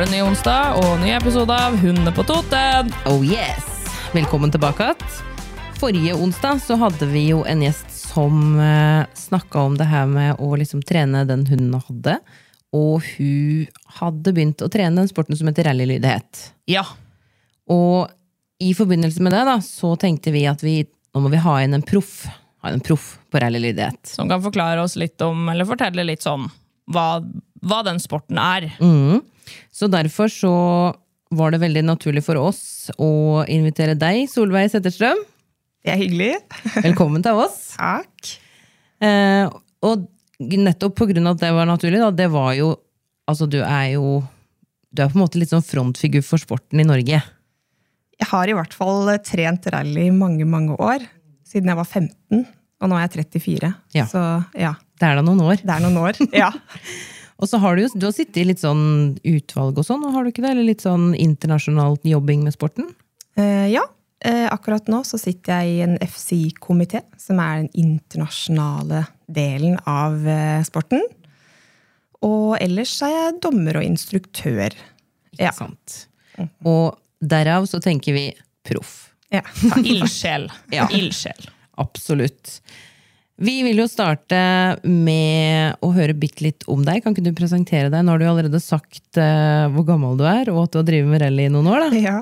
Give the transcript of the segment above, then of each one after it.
Var det ny onsdag og ny episode av Hundene på Toten. Oh yes! Velkommen tilbake. Forrige onsdag så hadde vi jo en gjest som uh, snakka om det her med å liksom trene den hunden hun hadde. Og hun hadde begynt å trene den sporten som heter rallylydighet. Ja. Og i forbindelse med det da, så tenkte vi at vi, nå må vi ha inn en proff. Ha en proff på rallylydighet. Som kan forklare oss litt om, eller fortelle litt sånn, hva, hva den sporten er. Mhm. Så derfor så var det veldig naturlig for oss å invitere deg, Solveig Setterstrøm. Det er hyggelig. Velkommen til oss. Takk. Eh, og nettopp på grunn av at det var naturlig, da, det var jo Altså, du er jo Du er på en måte litt sånn frontfigur for sporten i Norge. Jeg har i hvert fall trent rally i mange, mange år. Siden jeg var 15, og nå er jeg 34. Ja. Så ja, Det er da noen år. det er noen år. Ja. Og så har du jo du har sittet i litt sånn utvalg og sånn, har du ikke det? Eller litt sånn internasjonalt jobbing med sporten? Eh, ja. Eh, akkurat nå så sitter jeg i en FCI-komité, som er den internasjonale delen av eh, sporten. Og ellers er jeg dommer og instruktør. Ikke Ja. sant? Og derav så tenker vi proff. Ja. Ildsjel. Ja. Ildsjel. Absolutt. Vi vil jo starte med å høre bitte litt om deg. Kan ikke du presentere deg? Nå har du allerede sagt uh, hvor gammel du er, og at du har drevet med rally i noen år. da. Ja.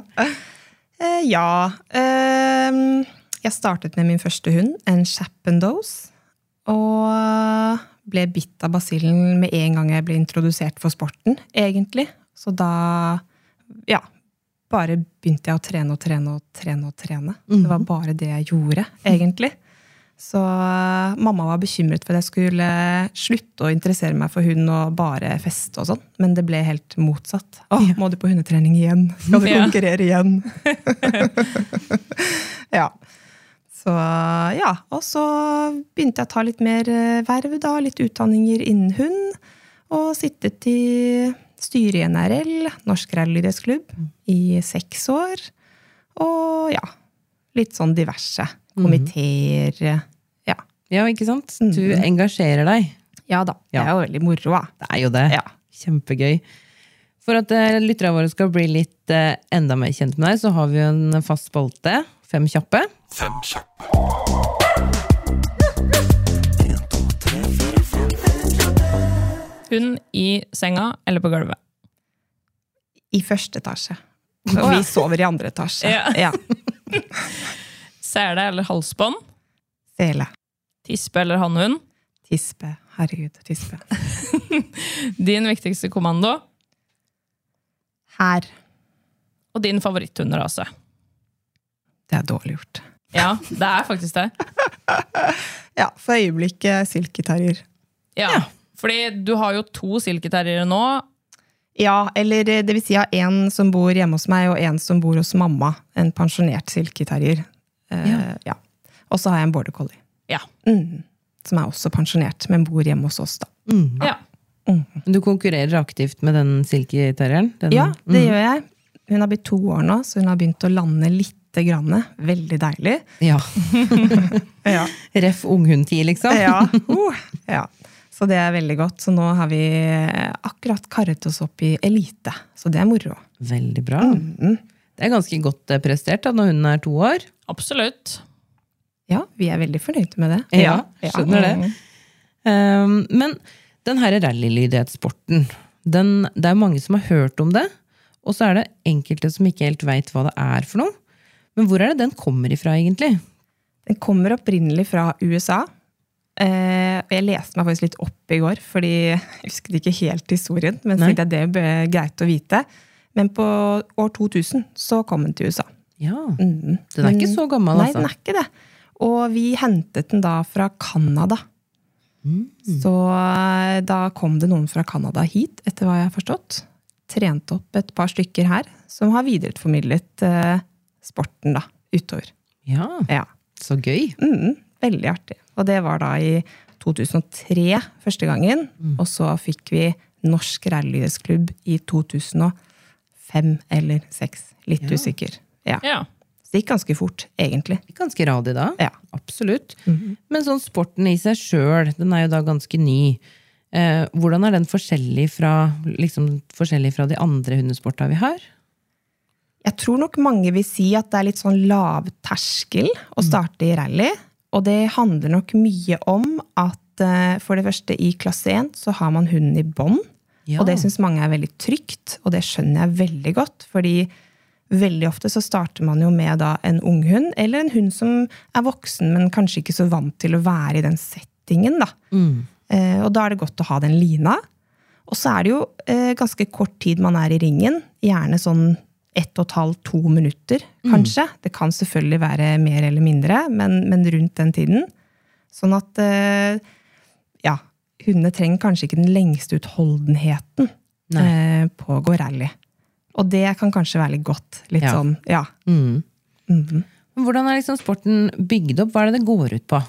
Uh, ja. Uh, jeg startet med min første hund, en Chappendose. Og ble bitt av basillen med en gang jeg ble introdusert for sporten, egentlig. Så da ja, bare begynte jeg å trene og trene og trene. og trene. Det var bare det jeg gjorde, egentlig. Så eh, mamma var bekymret for at jeg skulle slutte å interessere meg for hund og bare feste og sånn. Men det ble helt motsatt. Å, må du på hundetrening igjen? Skal du Ja. konkurrere igjen? ja. Så ja. Og så begynte jeg å ta litt mer eh, verv, da. Litt utdanninger innen hund. Og sittet i styret i NRL, Norsk Rallydressklubb, i seks år. Og ja, litt sånn diverse. Komiteer. Ja. Ja, ikke sant? Du engasjerer deg. ja da. Det er jo veldig moro, da. Det er jo det. Ja. Kjempegøy. For at uh, lytterne våre skal bli litt eh, enda mer kjent med deg, så har vi en fast spalte. Fem kjappe. Fem kjappe. Hund i senga eller på gulvet. I første etasje. Og vi sover i andre etasje. Ja. Ja. Sele eller halsbånd. Sele. Tispe eller hannhund. Tispe. Herregud, tispe. Din viktigste kommando. Her. Og din favoritthunderase. Det er dårlig gjort. Ja, det er faktisk det. Ja, for øyeblikket silketerrier. Ja. Fordi du har jo to silketerriere nå. Ja, eller det vil si jeg har en som bor hjemme hos meg, og en som bor hos mamma. En pensjonert silketerrier. Eh, ja. Og så har jeg en border collie. Ja. Mm. Som er også pensjonert, men bor hjemme hos oss, da. ja. Mm. Du konkurrerer aktivt med den silketerrieren? Den- Ja, det gjør jeg. Hun har blitt to år nå, så hun har begynt å lande lite grann. Veldig deilig. Ja. Ja. Ref unghundtid, liksom? Ja. Uh, ja. Så det er veldig godt. Så nå har vi akkurat karret oss opp i elite. Så det er moro. Veldig bra. Det er ganske godt eh, prestert da, når hun er to år. Absolutt. Ja, vi er veldig fornøyde med det. Ja, skjønner det. Um, men den her rallylydighetssporten, den, det er mange som har hørt om det, og så er det enkelte som ikke helt veit hva det er for noe. Men hvor er det den kommer ifra, egentlig? Den kommer opprinnelig fra USA. Eh, og jeg leste meg faktisk litt opp i går, fordi jeg husket ikke helt historien. Men så tenkte jeg det ble greit å vite. Men på år 2000 så kom den til USA. Ja. Mm. Den er ikke så gammel, altså? Nei, den er ikke det. Og vi hentet den da fra Canada. Mm. Så eh, da kom det noen fra Canada hit, etter hva jeg har forstått. Trente opp et par stykker her, som har videreformidlet eh, sporten da, utover. ja. Ja. Så gøy. Mm, veldig artig. Og det var da i 2003 første gangen. Mm. Og så fikk vi Norsk rallyidrettsklubb i 2005 eller seks. Litt Ja. usikker. Ja. Ja. Så det gikk ganske fort, egentlig. Ganske radig da. Ja. Absolutt. Men sånn sporten i seg sjøl, den er jo da ganske ny. Eh, hvordan er den forskjellig fra, liksom, forskjellig fra de andre hundesporta vi har? Jeg tror nok mange vil si at det er litt sånn lavterskel å starte i rally. Og det handler nok mye om at eh, for det første i klasse 1 så har man hunden i bånd. Ja. Og det syns mange er veldig trygt, og det skjønner jeg veldig godt. fordi veldig ofte så starter man jo med da en unghund, eller en hund som er voksen, men kanskje ikke så vant til å være i den settingen. da. Mm. Eh, og da er det godt å ha den lina. Og så er det jo eh, ganske kort tid man er i ringen. Gjerne sånn ett og et halvt, to minutter, kanskje. Det kan selvfølgelig være mer eller mindre, men, men rundt den tiden. Sånn at eh, ja, hundene trenger kanskje ikke den lengste utholdenheten eh, på å gå rally. Og det kan kanskje være litt godt. Litt Ja. sånn, ja. Mm. Mm -hmm. Hvordan er liksom sporten bygd opp? Hva er det det går ut på?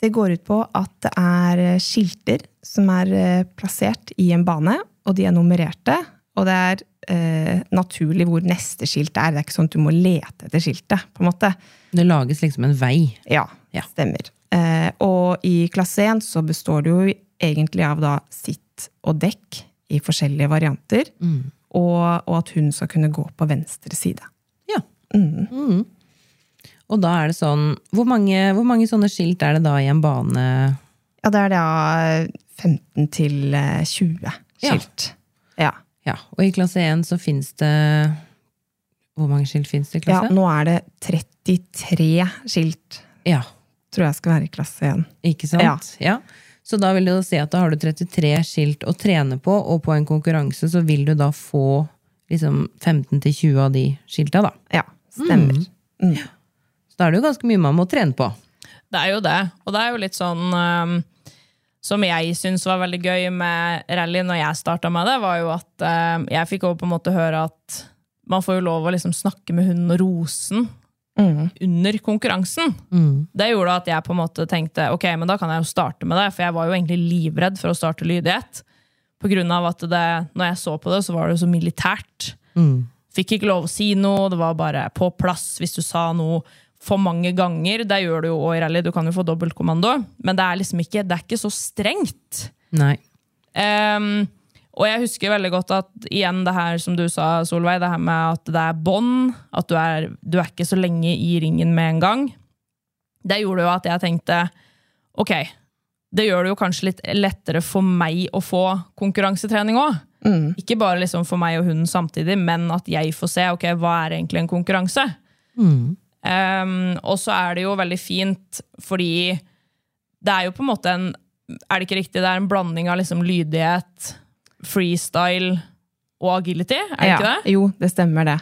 Det går ut på at det er eh, skilter som er eh, plassert i en bane, og de er nummererte. Og det er eh, naturlig hvor neste skilt er. Det er ikke sånn at du må lete etter skiltet. på en måte. Det lages liksom en vei. Ja, Ja. stemmer. Eh, og i klasse 1 så består det jo egentlig av da sitt og dekk i forskjellige varianter. Og, og at hun skal kunne gå på venstre side. Ja. Mm. Mm. Og da er det sånn hvor mange, hvor mange sånne skilt er det da i en bane? Ja, det er da 15 til eh, 20 skilt. Ja. Ja, Og i klasse 1 så fins det Hvor mange skilt fins det i klasse? Ja, nå er det 33 skilt, Ja, tror jeg skal være i klasse 1. ikke sant? Ja. Så da vil det jo si at da har du 33 skilt å trene på, og på en konkurranse så vil du da få liksom 15-20 av de skilta, da. Ja, stemmer. Mm. Så da er det jo ganske mye man må trene på. Det er jo det. Og det er jo litt sånn um, Som jeg syns var veldig gøy med rally når jeg starta med det, var jo at um, jeg fikk også på en måte høre at man får jo lov å liksom snakke med hunden og rose den Mm. under konkurransen. Det gjorde at jeg på en måte tenkte ok, men da kan jeg jo starte med det, for jeg var jo egentlig livredd for å starte lydighet. På grunn av at det, når jeg så på det, så var det jo så militært. Fikk ikke lov å si noe, det var bare på plass hvis du sa noe for mange ganger. Det gjør du jo òg i rally, du kan jo få dobbeltkommando, men det er liksom ikke, det er ikke så strengt. Nei. Ehm, og jeg husker veldig godt at igjen det her som du sa, Solveig, det her med at det er bånd, at du er, du er ikke så lenge i ringen med en gang. Det gjorde jo at jeg tenkte ok, det gjør det jo kanskje litt lettere for meg å få konkurransetrening òg. Mm. Ikke bare liksom for meg og hunden samtidig, men at jeg får se ok, hva er egentlig en konkurranse. Ehm, og så er det jo veldig fint, fordi det er jo på en måte en Er det ikke riktig? Det er en blanding av liksom lydighet, freestyle og agility, er det ikke det? Jo, det stemmer det.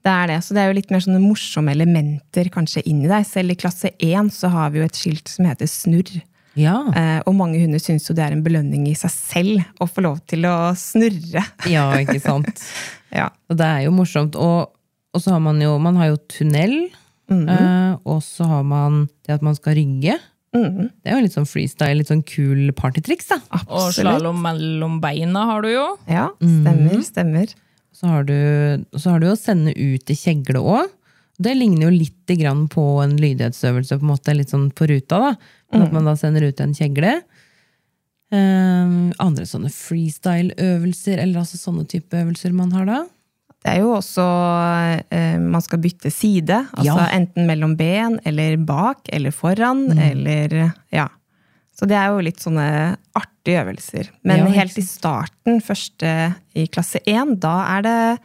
Det er det. Så det er jo litt mer sånne morsomme elementer kanskje inni deg. Selv i klasse 1 så har vi jo et skilt som heter snurr. Ja. Eh, og mange hunder syns jo det er en belønning i seg selv å få lov til å snurre. ja, ikke sant. Ja. Og det er jo morsomt. Og, og så har man jo man har jo tunnel, eh, og så har man det at man skal rygge. Det er jo litt sånn freestyle, litt sånn kul partytriks, da. Og Absolutt. slalåm mellom beina har du jo. Ja, stemmer, stemmer. Så har du, så har du å sende ut i kjegle òg. Det ligner jo litt grann på en lydighetsøvelse, på en måte, litt sånn på ruta. da. Men At man da sender ut en kjegle. Um, andre sånne freestyle-øvelser, eller altså sånne type øvelser man har da. Det er jo også eh, Man skal bytte side. Altså Ja. enten mellom ben, eller bak, eller foran, eller Ja. Så det er jo litt sånne artige øvelser. Men Ja, helt i starten, første i klasse 1, da er det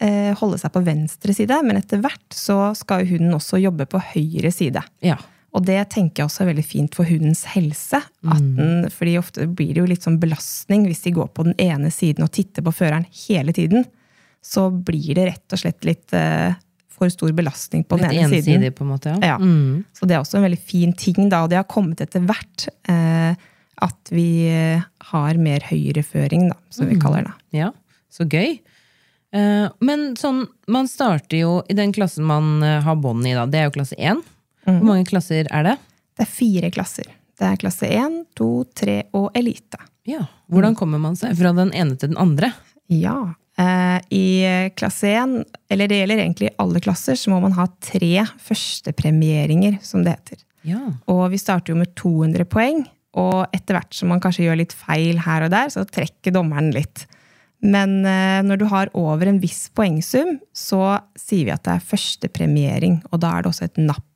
eh, holde seg på venstre side. Men etter hvert så skal hunden også jobbe på høyre side. Ja. Og det tenker jeg også er veldig fint for hundens helse. At den, fordi ofte blir det jo litt sånn belastning hvis de går på den ene siden og titter på føreren hele tiden. Så blir det rett og slett litt eh, for stor belastning på Litt den ene siden. på en måte. Ja. Ja. Mm. Så det er også en veldig fin ting, da, og det har kommet etter hvert. Eh, at vi eh, har mer høyreføring, da, som vi kaller det. Ja, så gøy. Eh, men sånn, man starter jo i den klassen man eh, har bånd i, da. Det er jo klasse 1. Hvor mange klasser er det? Det er fire klasser. Det er klasse 1, 2, 3 og elite. Ja. Hvordan kommer man seg fra den ene til den andre? Ja. Eh, I klasse 1, eller det gjelder egentlig alle klasser, så må man ha tre førstepremieringer, som det heter. Ja. Og vi starter jo med 200 poeng, og etter hvert som man kanskje gjør litt feil her og der, så trekker dommeren litt. Men eh, når du har over en viss poengsum, så sier vi at det er førstepremiering, og da er det også et napp.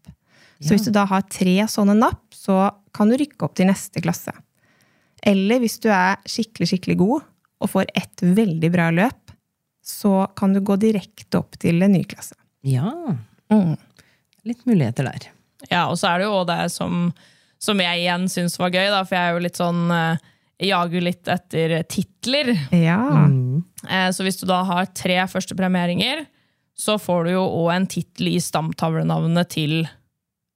Så hvis du da har tre sånne napp, så kan du rykke opp til neste klasse. Eller hvis du er skikkelig, skikkelig god og får ett veldig bra løp, så kan du gå direkte opp til en ny klasse. ja. Mm. Litt muligheter der. Ja, og så er det jo det som, som jeg igjen syns var gøy, da, for jeg er jo litt sånn eh, Jeg jager jo litt etter titler. Ja. Mm. Så hvis du da har tre førstepremieringer, så får du jo òg en tittel i stamtavlenavnet til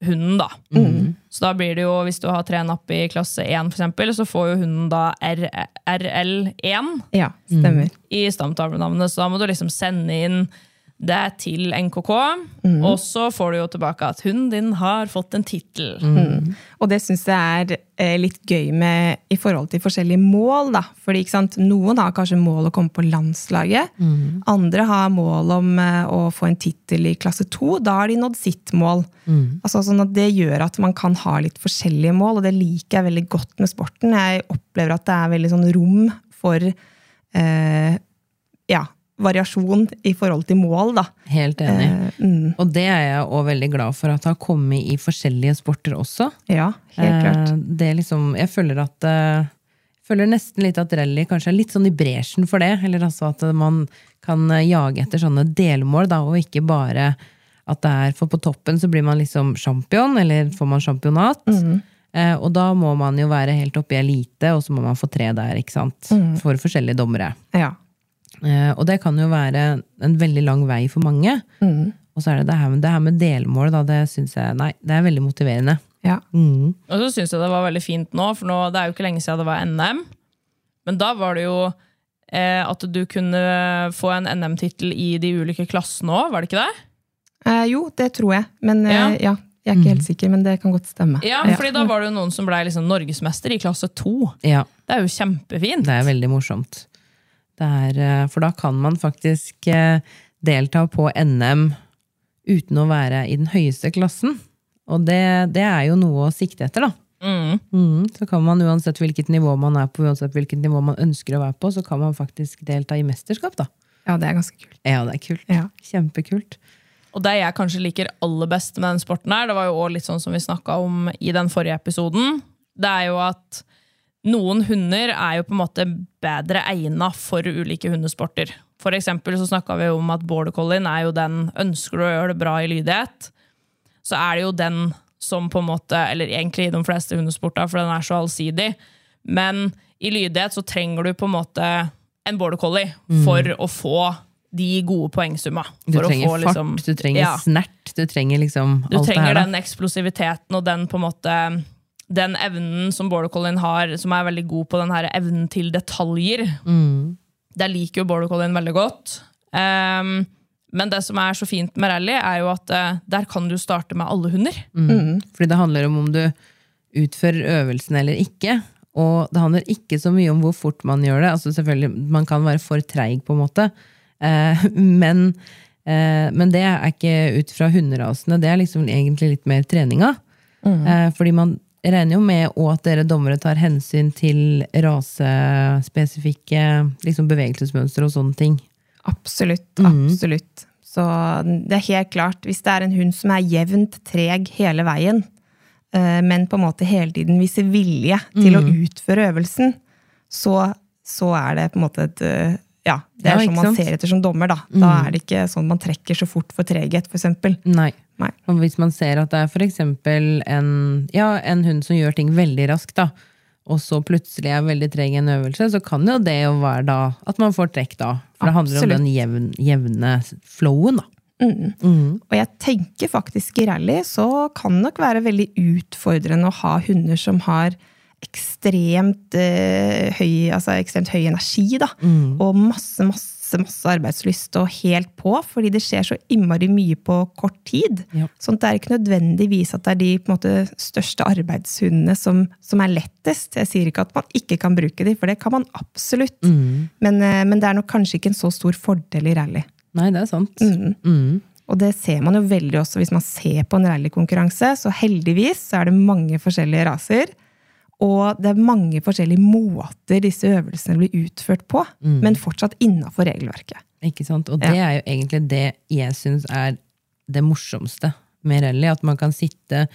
hunden, da. Så da blir det jo, hvis du har tre napp i klasse 1, for eksempel, så får jo hunden da RL1 ja, stemmer. i stamtavlenavnet, så da må du liksom sende inn det er til NKK, og så får du jo tilbake at hunden din har fått en tittel. Og det syns jeg er eh, litt gøy med i forhold til forskjellige mål. da. Fordi ikke sant, Noen har kanskje mål å komme på landslaget. Andre har mål om eh, å få en tittel i klasse to. Da har de nådd sitt mål. Altså sånn at Det gjør at man kan ha litt forskjellige mål, og det liker jeg veldig godt med sporten. Jeg opplever at det er veldig sånn rom for eh, ja, variasjon i forhold til mål. da. Helt enig. Eh, mm, Og det er jeg òg veldig glad for at det har kommet i forskjellige sporter også. ja, helt klart. Eh, Det liksom, jeg føler at eh, føler nesten litt at rally kanskje er litt sånn i bresjen for det. Eller altså at man kan eh, jage etter sånne delmål, da, og ikke bare at det er For på toppen så blir man liksom champion, eller får man championat. Eh, og da må man jo være helt oppe i elite, og så må man få tre der, ikke sant. For forskjellige dommere. Ja. Eh, og det kan jo være en veldig lang vei for mange. Og så er det det her, med- det her med delmål, da, det syns jeg Nei, det er veldig motiverende. ja. Mm. Og så syns jeg det var veldig fint nå, for nå, det er jo ikke lenge siden det var NM. Men da var det jo eh, at du kunne få en NM-tittel i de ulike klassene òg, var det ikke det? Eh, jo, det tror jeg. Men eh, Ja. ja. jeg er ikke helt sikker, men det kan godt stemme. Ja, fordi da var det jo noen som ble liksom norgesmester i klasse to. Ja. Det er jo kjempefint. Det er veldig morsomt. Er, eh, for da kan man faktisk eh, delta på NM uten å være i den høyeste klassen. Og det, det er jo noe å sikte etter, da. Mm. Mm, så kan man uansett hvilket nivå man er på, uansett hvilket nivå man ønsker å være på, så kan man faktisk delta i mesterskap, da. Ja, det er ganske kult. Ja, det er kult. Ja. Kjempekult. Og det jeg kanskje liker aller best med den sporten her, det var jo også litt sånn som vi snakka om i den forrige episoden, det er jo at noen hunder er jo på en måte bedre egna for ulike hundesporter. For eksempel så snakka vi om at border collien er jo den Ønsker du å gjøre det bra i lydighet, så er det jo den som på en måte Eller egentlig i de fleste hundesporter, for den er så allsidig. Men i lydighet så trenger du på en måte en border collie for å få de gode poengsumma. Du trenger få fart, liksom- du trenger Ja. snert, du trenger liksom alt det her. Du trenger den eksplosiviteten og den på en måte den evnen som border collien har, som er veldig god på den her evnen til detaljer. Mm. Der liker jo border collien veldig godt. Um, men det som er så fint med rally, er jo at uh, der kan du starte med alle hunder. Mm. Fordi det handler om om du utfører øvelsen eller ikke. Og det handler ikke så mye om hvor fort man gjør det. Altså selvfølgelig, Man kan være for treig, på en måte. Eh, men, eh, men det er ikke ut fra hunderasene. Det er liksom egentlig litt mer treninga. Eh, fordi man regner jo med at dere dommere tar hensyn til rasespesifikke liksom bevegelsesmønstre og sånne ting. Absolutt. Absolutt. Så det er helt klart, hvis det er en hund som er jevnt treg hele veien, eh, men på en måte hele tiden viser vilje til å utføre øvelsen, så, så er det på en måte et eh, Ja, det er ja, sånn man sant? ser etter som dommer, da. Da er det ikke sånn man trekker så fort for treghet, for eksempel. Nei. Og hvis man ser at det er eksempel en, ja, en hund som gjør ting veldig raskt, da, og så plutselig er veldig treg i en øvelse, så kan jo det jo være da at man får trekk da. For det handler om den jevn, jevne flowen, da. Og jeg tenker faktisk i rally så kan det nok være veldig utfordrende å ha hunder som har ekstremt, eh, høy, altså ekstremt høy energi, da. Og masse, masse, masse arbeidslyst og helt på, fordi det skjer så innmari mye på kort tid. Ja. Sånn det er ikke nødvendigvis at det er de måte, største arbeidshundene som, som er lettest. Jeg sier ikke at man ikke kan bruke de, for det kan man absolutt. Men, eh, men det er nok kanskje ikke en så stor fordel i rally. Nei, det er sant. Mm. Og det ser man jo veldig også hvis man ser på en rallykonkurranse. Så heldigvis så er det mange forskjellige raser. Og det er mange forskjellige måter disse øvelsene blir utført på. Men fortsatt innafor regelverket. Ikke sant? Og det Ja. er jo egentlig det jeg syns er det morsomste med rally. At man kan sitte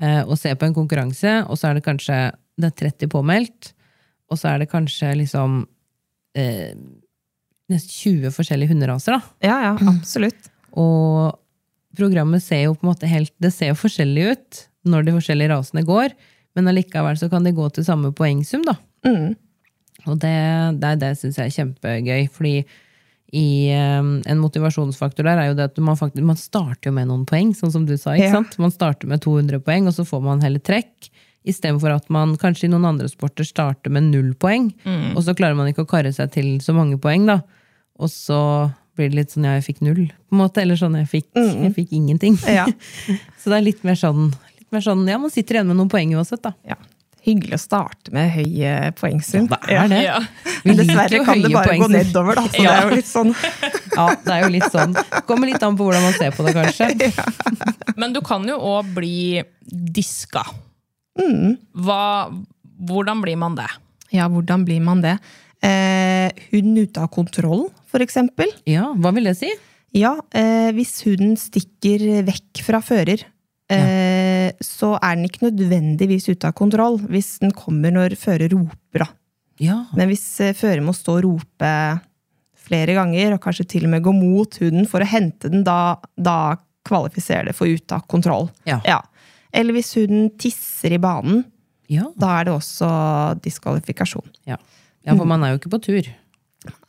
eh, og se på en konkurranse, og så er det kanskje det er 30 påmeldt, og så er det kanskje liksom eh, nesten 20 forskjellige hunderaser, da. Ja, ja, absolutt. Og programmet ser jo på en måte helt Det ser jo forskjellig ut når de forskjellige rasene går, men allikevel så kan de gå til samme poengsum, da. Mm. Og det, det, det syns jeg er kjempegøy, fordi i um, en motivasjonsfaktor der er jo det at man, faktisk, man starter jo med noen poeng, sånn som du sa. ikke Ja. sant? Man starter med 200 poeng, og så får man heller trekk. Istedenfor at man kanskje i noen andre sporter starter med null poeng, og så klarer man ikke å karre seg til så mange poeng, da. Og så blir det litt sånn ja, jeg fikk null, på en måte. Eller sånn jeg fikk, jeg fikk ingenting. Ja. så det er litt mer sånn, litt mer sånn ja, man sitter igjen med noen poeng uansett, da. ja. Hyggelig å starte med høy eh, poengsum. Ja, det er det. Ja. Men dessverre kan det bare bare gå nedover, da. Så Ja. det er jo litt sånn Ja, det er jo litt sånn. Kommer litt an på hvordan man ser på det, kanskje. Men du kan jo òg bli diska. Mm. Hva, hvordan blir man det? Ja, hvordan blir man det? Eh, hund ute av kontroll, for eksempel. Ja, hva vil det si? Ja, eh, hvis hunden stikker vekk fra fører, eh, så er den ikke nødvendigvis ute av kontroll hvis den kommer når fører roper. Da. Ja, Men hvis eh, fører må stå og rope flere ganger, og kanskje til og med gå mot hunden for å hente den, da, da kvalifiserer det for ute av kontroll. Ja. Eller hvis hunden tisser i banen, ja. da er det også diskvalifikasjon. ja. ja for man er jo ikke på tur.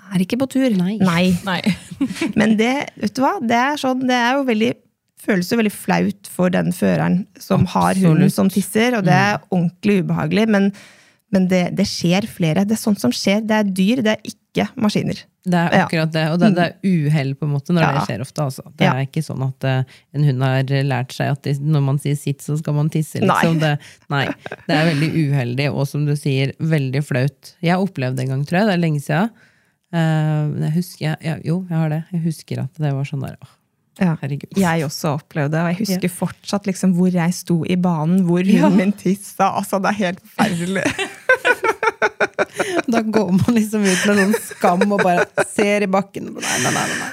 Er ikke på tur. Nei. Nei. Men det, vet du hva? Det er, sånn, det er jo veldig føles jo veldig flaut for den føreren som har hunden som tisser, og det er ordentlig ubehagelig, men, men det, det skjer flere. Det er sånt som skjer. Det er dyr, det er ikke maskiner. Det er akkurat det, og det, det er uhell på en måte når Ja. det skjer ofte. Altså. Det Ja. er ikke sånn at eh, en hund har lært seg at når man sier sitt, så skal man tisse. Liksom. Nei. Det, nei. Det er veldig uheldig, og som du sier, veldig flaut. Jeg har opplevd det en gang, tror jeg. Det er lenge siden. Eh, jeg husker, jeg, jo, jeg har det. Jeg husker at det var sånn der åh, Ja. Herregud. Jeg også opplevde det, og jeg husker fortsatt liksom hvor jeg sto i banen, hvor hunden min tissa. Altså, det er helt forferdelig. Da går man liksom ut med noen skam og bare ser i bakken. Nei, nei, nei, nei.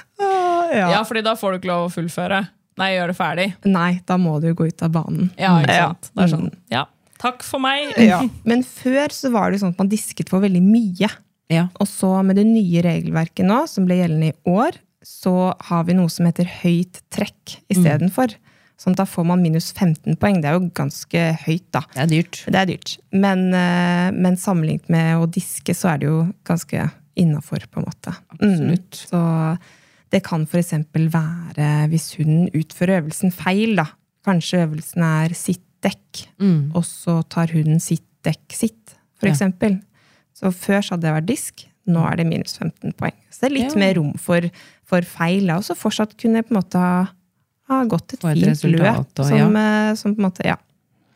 ja. Ja, fordi da får du ikke lov å fullføre. Nei, gjøre det ferdig. Nei, da må du gå ut av banen. Ja, ikke Ja. sant? Det er sånn, ja, takk for meg. Ja. Men før så var det jo sånn at man disket for veldig mye. Ja. Og så med det nye regelverket nå, som ble gjeldende i år, så har vi noe som heter høyt trekk istedenfor. Sånn at da får man minus 15 poeng. Det er jo ganske høyt, da. Det er dyrt. Det er dyrt. Men, eh, men sammenlignet med å diske, så er det jo ganske innafor, på en måte. Absolutt. Mm. Så det kan f.eks. være hvis hunden utfører øvelsen feil, da. Kanskje øvelsen er sitt dekk, Mm. og så tar hunden sitt dekk sitt, for Ja. eksempel. Så før så hadde det vært disk, nå er det minus 15 poeng. Så det er litt Ja. mer rom for, for feil, og så fortsatt kunne på en måte ha, ha gått et et fint resultat, løp. og Som, eh, som på en måte, ja.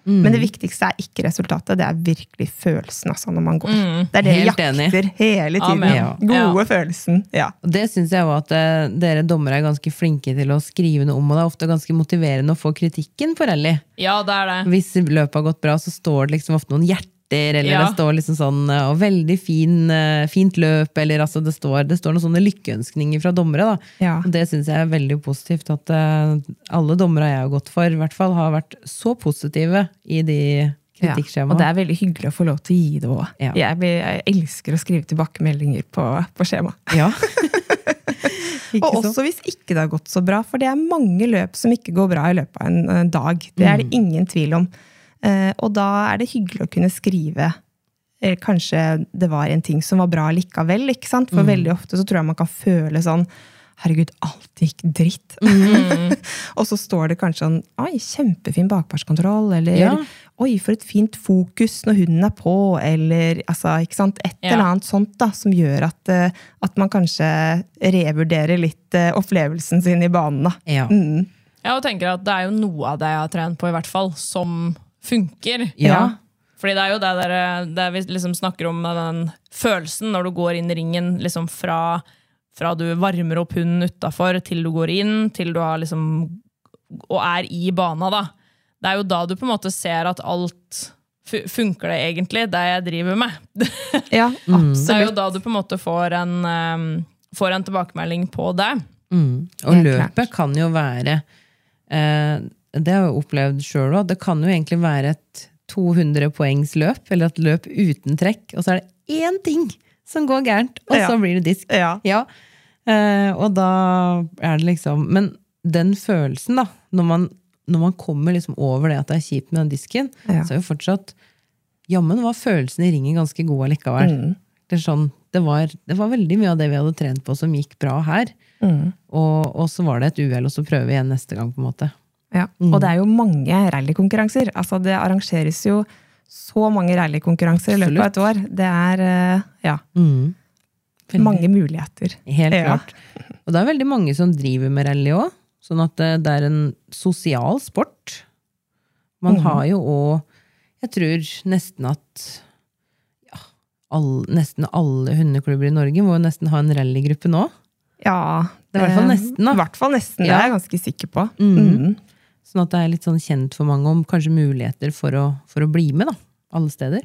Mm. Men det viktigste er ikke resultatet, det er virkelig følelsen altså, når man går. Det er det Helt jakter enig. hele tiden. Ja. Gode følelsen. Ja. Og det syns jeg òg at uh, dere dommere er ganske flinke til å skrive noe om, og det er ofte ganske motiverende å få kritikken for rally. Ja, det er det. Hvis løpet har gått bra, så står det liksom ofte noen hjerter, eller Ja. det står liksom sånn eh, og 'veldig fin, eh, fint løp', eller altså det står, det står noen sånne lykkeønskninger fra dommere. da. Ja. Og det syns jeg er veldig positivt. At eh, alle dommere jeg har gått for, i hvert fall har vært så positive i de Ja. Og det er veldig hyggelig å få lov til å gi det òg. Ja. Jeg, jeg elsker å skrive tilbakemeldinger på, på skjema. Ja. Og også hvis ikke det har gått så bra, for det er mange løp som ikke går bra i løpet av en dag. Det er Mm. det ingen tvil om. Eh, Og da er det hyggelig å kunne skrive eller Kanskje det var en ting som var bra likevel, ikke sant? Mm. For veldig ofte så tror jeg man kan føle sånn Herregud, alt gikk dritt. Mm. og så står det kanskje sånn Oi, kjempefin bakpartskontroll, eller Ja. Oi, for et fint fokus når hunden er på, eller altså, ikke sant? Et Ja. eller annet sånt da, som gjør at, eh, at man kanskje revurderer litt eh, opplevelsen sin i banen. Da. Ja. Mm. Jeg og tenker at det er jo noe av det jeg har trent på, i hvert fall, som funker. Ja. Fordi det er jo det, der, det vi liksom snakker om, den følelsen når du går inn i ringen, liksom fra, fra du varmer opp hunden utafor, til du går inn, til du har liksom Og er i bana, da. Det er jo da du på en måte ser at alt Funker det egentlig, det jeg driver med? Ja, Det er jo da du på en måte får en, um, får en tilbakemelding på det. Mm. Og løpet klart. kan jo være eh, Det har jeg opplevd sjøl òg. Det kan jo egentlig være et 200 poengs løp, eller et løp uten trekk, og så er det én ting som går gærent, og Ja. så blir det disk. Ja. Ja. Eh, og da er det liksom Men den følelsen, da, når man, når man kommer liksom over det at det er kjipt med den disken, Ja. så er jo fortsatt Jammen var følelsen i ringen ganske god allikevel. Mm. Det, er sånn, det, var, det var veldig mye av det vi hadde trent på som gikk bra her. Mm. Og, og så var det et uhell, og så prøver vi igjen neste gang. på en måte. Ja. Mm. Og det er jo mange rallykonkurranser. Altså, det arrangeres jo så mange rallykonkurranser i løpet av et år. Det er eh, ja, mm. mange muligheter. Helt Ja. klart. Og det er veldig mange som driver med rally òg. Sånn at det, det er en sosial sport. Man mm. har jo òg Jeg tror nesten at ja, all, nesten alle hundeklubber i Norge må jo nesten ha en rallygruppe nå. Ja, Det er i hvert fall eh, nesten, da. I hvert fall nesten, det er jeg ganske sikker på. Mhm. Mm. Sånn at det er litt sånn kjent for mange om kanskje muligheter for å, for å bli med, da. Alle steder.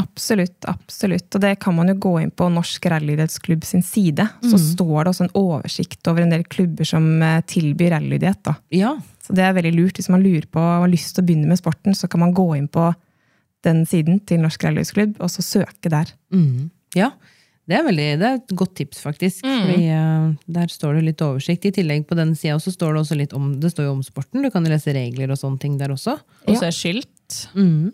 Absolutt, absolutt. Og det kan man jo gå inn på Norsk rallyidrettsklubb sin side. Så mm. står det også en oversikt over en del klubber som eh, tilbyr rallyidrett. Ja. Så det er veldig lurt. Hvis man lurer på og har lyst til å begynne med sporten, så kan man gå inn på den siden til Norsk rallyidrettsklubb, og så søke der. Mhm. Ja, det er, veldig, det er et godt tips, faktisk. Fordi uh, Der står det litt oversikt. I tillegg på den sida står det også litt om, det står jo om sporten. Du kan lese regler og sånne ting der også. Og så se skilt. Mm.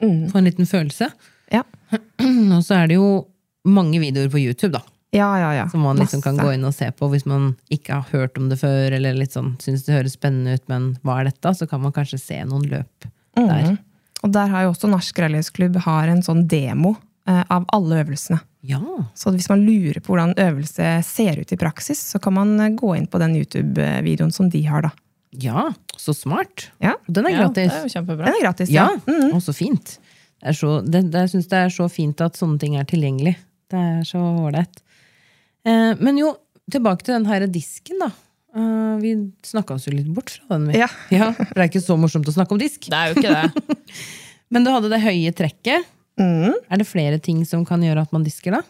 Mm. Få en liten følelse. Ja. Og så er det jo mange videoer på YouTube, da. Ja, ja, ja. Som man liksom kan gå inn og se på hvis man ikke har hørt om det før, eller litt sånn, syns det høres spennende ut, men hva er dette? Så kan man kanskje se noen løp der. Mhm. Og der har jo også Norsk rallyidrettsklubb har en sånn demo eh, av alle øvelsene. Ja. Så hvis man lurer på hvordan øvelse ser ut i praksis, så kan man eh, gå inn på den YouTube-videoen som de har, da. ja, så smart. Ja, den er Ja, det er jo kjempebra. Den er gratis, Ja, ja. Mhm. og så fint. Det er så, det, det, jeg syns det er så fint at sånne ting er tilgjengelig. Det er så ålreit. Eh, men jo, tilbake til den her disken, da. Uh, vi snakka oss jo litt bort fra den. Vi. Ja. For det er ikke så morsomt å snakke om disk. Det er jo ikke det. Men du hadde det høye trekket. Mhm. Er det flere ting som kan gjøre at man disker, da?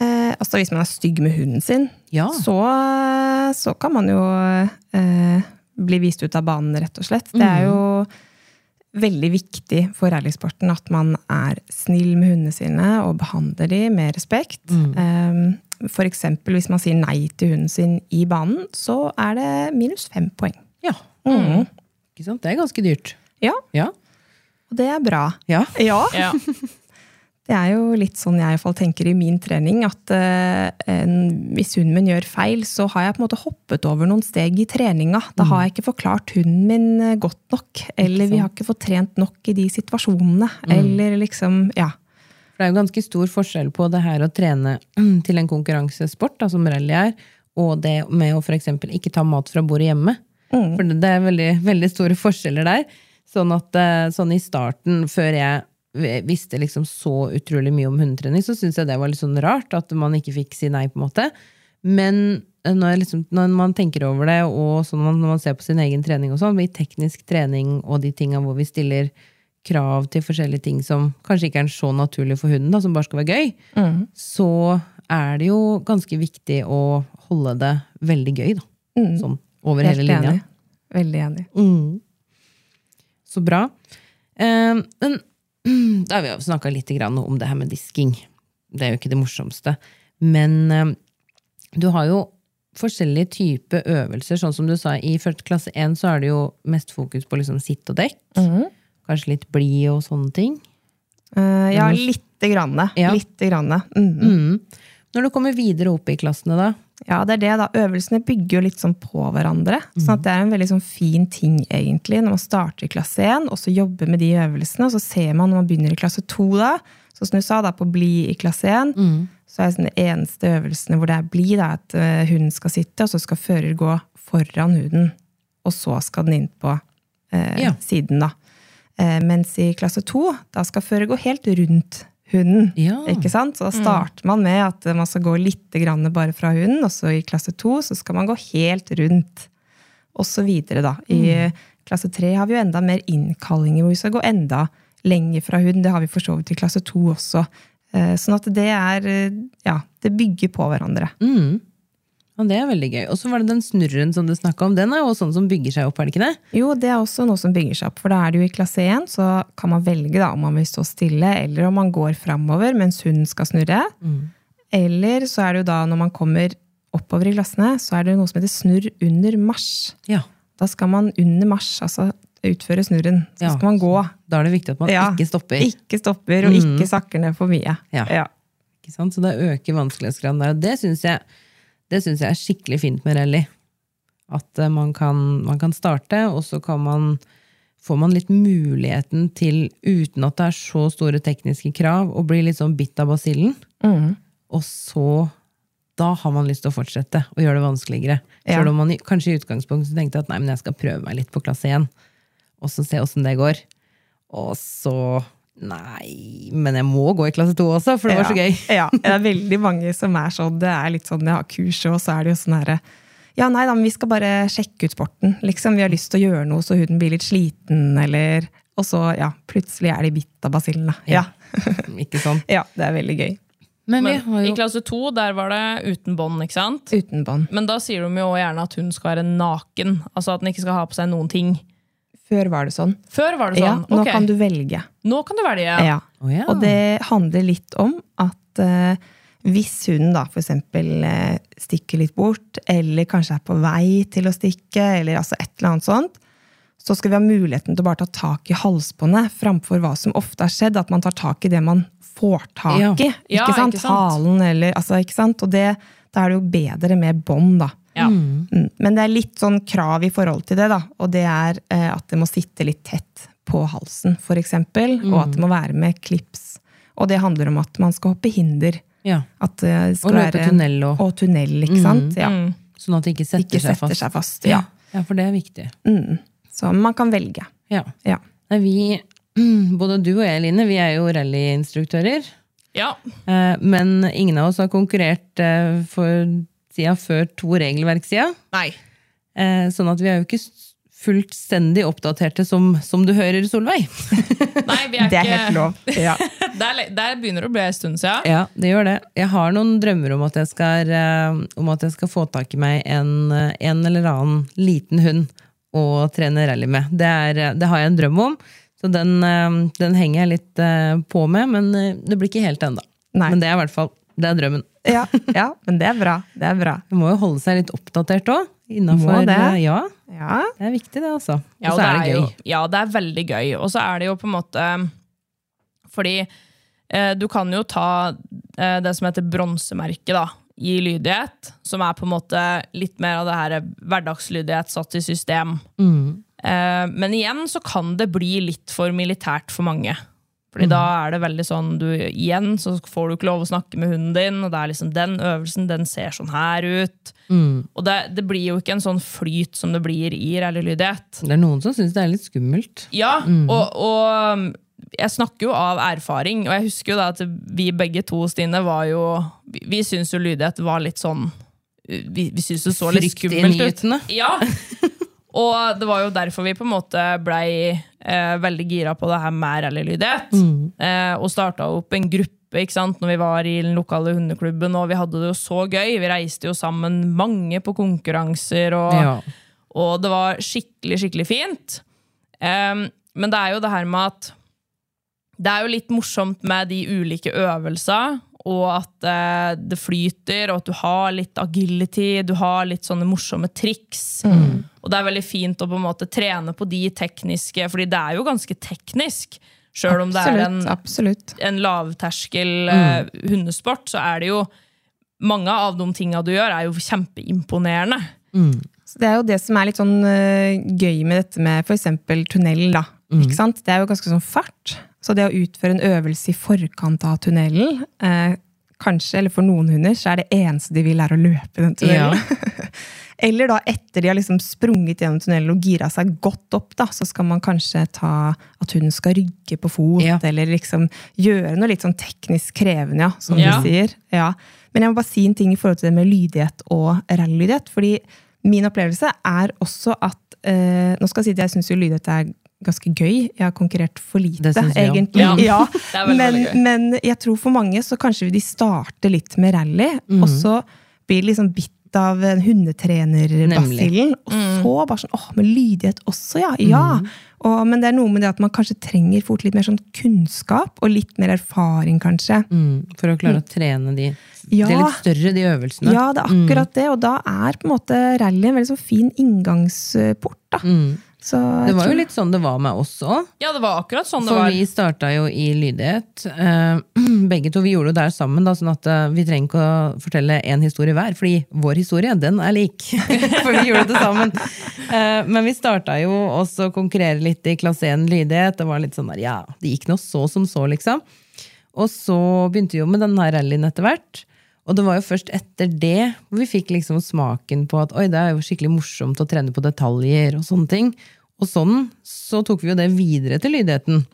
Eh, altså hvis man er stygg med hunden sin, Ja. så, så kan man jo eh, bli vist ut av banen, rett og slett. Det er jo veldig viktig for rallysporten at man er snill med hundene sine og behandler dem med respekt. Eh, for eksempel hvis man sier nei til hunden sin i banen, så er det minus fem poeng. Ja. Mm. Ikke sant? Det er ganske dyrt. Ja, Ja. Og det er bra. ja. Ja, Ja. Det er jo litt sånn jeg i hvert fall tenker i min trening, at eh, hvis hunden min gjør feil, så har jeg på en måte hoppet over noen steg i treninga. Da har jeg ikke forklart hunden min eh, godt nok, eller vi har ikke fått trent nok i de situasjonene. Eller liksom, ja. For det er jo ganske stor forskjell på det her å trene til en konkurransesport, da, som rally er, og det med å for eksempel ikke ta mat fra bordet hjemme. For det det er veldig, veldig store forskjeller der. Sånn at eh, sånn i starten, før jeg visste liksom så utrolig mye om hundetrening, så syntes jeg det var litt sånn rart at man ikke fikk si nei, på en måte. Men eh, når, liksom, når man tenker over det, og sånn når man ser på sin egen trening og sånn, i teknisk trening og de tinga hvor vi stiller krav til forskjellige ting som kanskje ikke er så naturlig for hunden, da, som bare skal være gøy, så er det jo ganske viktig å holde det veldig gøy, da. Sånn over hele Helt linja. enig. Veldig enig. Mm. Så bra. Eh, men da har vi jo snakka litt om det her med disking. Det er jo ikke det morsomste. Men eh, du har jo forskjellige typer øvelser, sånn som du sa, i klasse 1 så er det jo mest fokus på liksom sitt og dekk. Mhm. Kanskje litt blid og sånne ting. Uh, ja, lite grann. Ja. Lite grann. Mhm. Mm. Når du kommer videre opp i klassene, da? Ja, det er det da. Øvelsene bygger jo litt sånn på hverandre. sånn at det er en veldig sånn fin ting, egentlig, når man starter i klasse 1, og så jobber med de øvelsene, og så ser man når man begynner i klasse 2 da, så som du sa, da, på bli i klasse 1, så er det de eneste øvelsene hvor det er bli, da, at eh, hunden skal sitte, og så skal fører gå foran huden, og så skal den inn på eh, Ja. siden, da. Eh, mens i klasse 2, da skal fører gå helt rundt hunden. Ja. Ikke sant? Så da starter man med at man skal gå litt grann bare fra hunden, og så i klasse to så skal man gå helt rundt. Og så videre, da. I klasse tre har vi jo enda mer innkallinger, hvor vi skal gå enda lenger fra hunden. Det har vi for så vidt i klasse to også. Eh, Sånn at det er eh, Ja, det bygger på hverandre. Mm. Ja, det er veldig gøy. Og så var det den snurren som du snakka om. Den er jo sånn som bygger seg opp, er det ikke det? Jo, det er også noe som bygger seg opp. For da er det jo i klasse 1, så kan man velge da, om man vil stå stille, eller om man går framover mens hunden skal snurre. Eller så er det jo da, når man kommer oppover i klassene, så er det noe som heter snurr under marsj. Ja. Da skal man under marsj, altså utføre snurren. Så Ja. skal man gå. Da er det viktig at man Ja, ikke stopper. Ikke stopper, og ikke sakker ned for mye. Ja. Ja. Ikke sant? Så det øker vanskelighetsgraden der. Og det syns jeg, det synes jeg er skikkelig fint med rally. At eh, man kan, man kan starte, og så kan man, får man litt muligheten til, uten at det er så store tekniske krav, å bli litt sånn bitt av basillen. Mm. Og så Da har man lyst til å fortsette og gjøre det vanskeligere. Ja. Selv om man kanskje i utgangspunktet tenkte at nei, men jeg skal prøve meg litt på klasse 1, og så se åssen det går. Og så Nei, men jeg må gå i klasse 2 også, for det var så gøy. Ja, det er veldig mange som er sånn. Det er litt sånn, jeg har kurset, og så er det jo sånn herre Ja, nei da, men vi skal bare sjekke ut sporten. Liksom, Vi har lyst til å gjøre noe så huden blir litt sliten, eller Og så, ja, plutselig er de bitt av basillen, da. Ja. Ikke sånn. ja, det er veldig gøy. Men, vi Men har I klasse to der var det uten bånd. ikke sant? Uten bånd. Men da sier de jo gjerne at hun skal være naken. Altså at den ikke skal ha på seg noen ting. Før var det sånn. Før var det Ja, sånn. nå okay. kan du velge. nå kan du velge. Ja. Oh, ja. Og det handler litt om at eh, hvis hunden da eksempel eh, stikker litt bort, eller kanskje er på vei til å stikke, eller altså et eller annet sånt, så skal vi ha muligheten til å bare ta tak i halsbåndet, framfor hva som ofte har skjedd, at man tar tak i det man får tak i. Ja, ikke sant? ikke sant? Halen eller altså, ikke sant? Og det, da er det jo bedre med bånd, da. Ja. Mm. Men det er litt sånn krav i forhold til det, da. Og det er eh, at det må sitte litt tett på halsen, for eksempel. Og at det må være med klips. Og det handler om at man skal hoppe hinder. ja. At det skal Og løpe være tunnel og Og tunnel, ikke sant? Ja. Mm. Sånn at det ikke setter, Ikke seg setter fast. seg fast. Ja. ja, for det er viktig. Mm. Så man kan velge. Ja. Ja. Nei, vi, både du og jeg, Line, vi er jo rallyinstruktører. ja. Eh, Men ingen av oss har konkurrert eh, for siden før to regelverksida. Nei. Eh, Sånn at vi er jo ikke fullstendig oppdaterte som, som du hører, Solveig. Nei, vi er Det er ikke helt lov. Ja. Der, der begynner det å bli en stund siden. Ja, det gjør det. Jeg har noen drømmer om at jeg skal, eh, om at jeg skal få tak i meg en, eh, en eller annen liten hund å trene rally med. Det, er, eh, det har jeg en drøm om, så den, den henger jeg litt på med, men det blir ikke helt ennå. Men det er i hvert fall det er drømmen. Ja, ja, men det er bra. Det er bra. Det må jo holde seg litt oppdatert òg. Innafor det. Ja, Ja. det er viktig, det, altså. Ja, Og så er det gøy. Jo, ja, det er veldig gøy. Og så er det jo på en måte Fordi eh, du kan jo ta eh, det som heter bronsemerket da, i lydighet, som er på en måte litt mer av det her hverdagslydighet satt i system. Mm. Eh, men igjen så kan det bli litt for militært for mange. Fordi da er det veldig sånn du, Igjen så får du ikke lov å snakke med hunden din, og det er liksom den øvelsen, den ser sånn her ut. Mm. Og det, det blir jo ikke en sånn flyt som det blir i rallylydighet. Det er noen som syns det er litt skummelt. Ja, og, og jeg snakker jo av erfaring, og jeg husker jo da at vi begge to, Stine, var jo Vi, vi syns jo lydighet var litt sånn Vi, vi syns det så litt skummelt ut. Ja. Og det var jo derfor vi på en måte blei eh, veldig gira på det her med rallylydighet. Eh, og starta opp en gruppe ikke sant, når vi var i den lokale hundeklubben, og vi hadde det jo så gøy. Vi reiste jo sammen mange på konkurranser, og, Ja. og det var skikkelig, skikkelig fint. Em, men det er jo det her med at det er jo litt morsomt med de ulike øvelser, og at eh, det flyter, og at du har litt agility, du har litt sånne morsomme triks. Og det er veldig fint å på en måte trene på de tekniske, fordi det er jo ganske teknisk. Sjøl om det er en, Absolutt. en lavterskel eh, hundesport, så er det jo mange av de tinga du gjør, er jo kjempeimponerende. Så det er jo det som er litt sånn øh, gøy med dette med f.eks. tunnel. da. Ikke sant? Det er jo ganske sånn fart. Så det å utføre en øvelse i forkant av tunnelen eh, Kanskje, eller for noen hunder, så er det eneste de vil, er å løpe den tunnelen. eller da etter de har liksom sprunget gjennom tunnelen og gira seg godt opp, da, så skal man kanskje ta at hunden skal rygge på fot, Ja. eller liksom gjøre noe litt sånn teknisk krevende, ja, som Ja. du sier. Ja. Men jeg må bare si en ting i forhold til det med lydighet og rallylydighet. fordi min opplevelse er også at eh, Nå skal jeg si at jeg syns lydighet er ganske gøy. Jeg har konkurrert for lite, egentlig. Ja, Ja. det men, men jeg tror for mange så kanskje de starter litt med rally, og så blir de liksom bitt av en hundetrenerbasillen. Og så bare sånn åh, med lydighet også, ja! ja. Og, men det er noe med det at man kanskje trenger fort litt mer sånn kunnskap, og litt mer erfaring, kanskje. Mm, for å klare å trene de Ja. Det er litt større, de øvelsene. Ja, det er akkurat det, og da er på en måte rally en veldig sånn fin inngangsport. da. Så Det var jo litt sånn det var med oss òg. Ja, det var akkurat sånn det For var. vi starta jo i lydighet. Eh, begge to vi gjorde det der sammen, da, sånn at eh, vi trenger ikke å fortelle én historie hver. Fordi vår historie, den er lik. For vi gjorde det sammen. Eh, men vi starta jo også å konkurrere litt i klasse 1 lydighet. Det var litt sånn der, ja, det gikk nå så som så, liksom. Og så begynte vi jo med den her rallyen etter hvert. Og det var jo først etter det hvor vi fikk liksom smaken på at oi, det er jo skikkelig morsomt å trene på detaljer og sånne ting. Og sånn så tok vi jo det videre til lydigheten.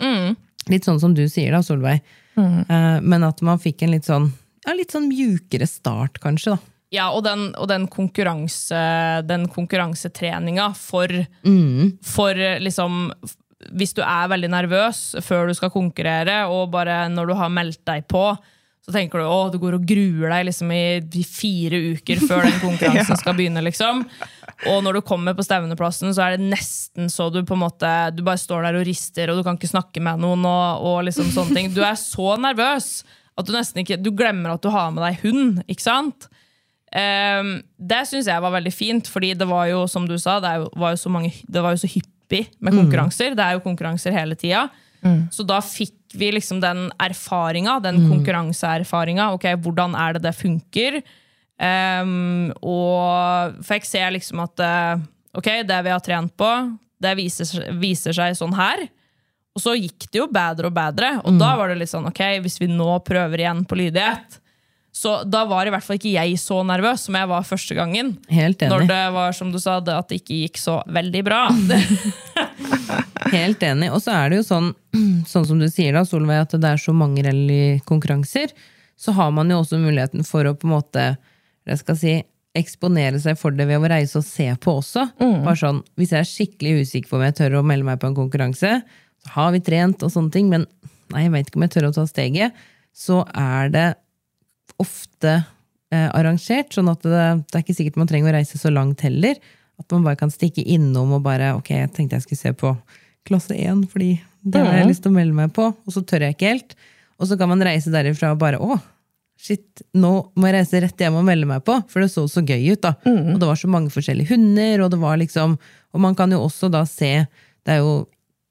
Litt sånn som du sier da, Solveig. Eh, men at man fikk en litt sånn, ja, litt sånn mjukere start, kanskje. da. Ja, og den, og den, konkurranse, den konkurransetreninga for, for eh, liksom Hvis du er veldig nervøs før du skal konkurrere, og bare når du har meldt deg på, så tenker du å, du går og gruer deg liksom i fire uker før den konkurransen skal begynne. liksom. Og når du kommer på stevneplassen, så er det nesten så du på en måte, du bare står der og rister, og du kan ikke snakke med noen. og, og liksom sånne ting. Du er så nervøs at du nesten ikke, du glemmer at du har med deg hund. ikke sant? Um, det syns jeg var veldig fint, fordi det var jo som du sa, det var jo så mange, det var jo så hyppig med konkurranser. Det er jo konkurranser hele tida. Så da fikk vi liksom den erfaringa, den konkurranseerfaringa. Ok, hvordan er det det funker? Um, og For jeg ser liksom at eh, ok, det vi har trent på, det viser, viser seg sånn her. Og så gikk det jo bedre og bedre. Og da var det litt sånn, ok, hvis vi nå prøver igjen på lydighet Så da var i hvert fall ikke jeg så nervøs som jeg var første gangen. Helt enig. Når det var som du sa, det at det ikke gikk så veldig bra. Helt enig. Og så er det jo sånn, sånn som du sier da, Solveig, at det er så mange rallykonkurranser. Så har man jo også muligheten for å på en måte, jeg skal si, eksponere seg for det ved å reise og se på også. Bare sånn, Hvis jeg er skikkelig usikker på om jeg tør å melde meg på en konkurranse, så har vi trent og sånne ting, men nei, jeg vet ikke om jeg tør å ta steget, så er det ofte eh, arrangert, sånn at det, det er ikke sikkert man trenger å reise så langt heller. At man bare kan stikke innom og bare Ok, jeg tenkte jeg skulle se på klasse 1, fordi det har jeg lyst til å melde meg på, og så tør jeg ikke helt. Og så kan man reise derifra og bare Å, shit, nå må jeg reise rett hjem og melde meg på, for det så så gøy ut, da. Og det var så mange forskjellige hunder, og det var liksom Og man kan jo også da se Det er jo,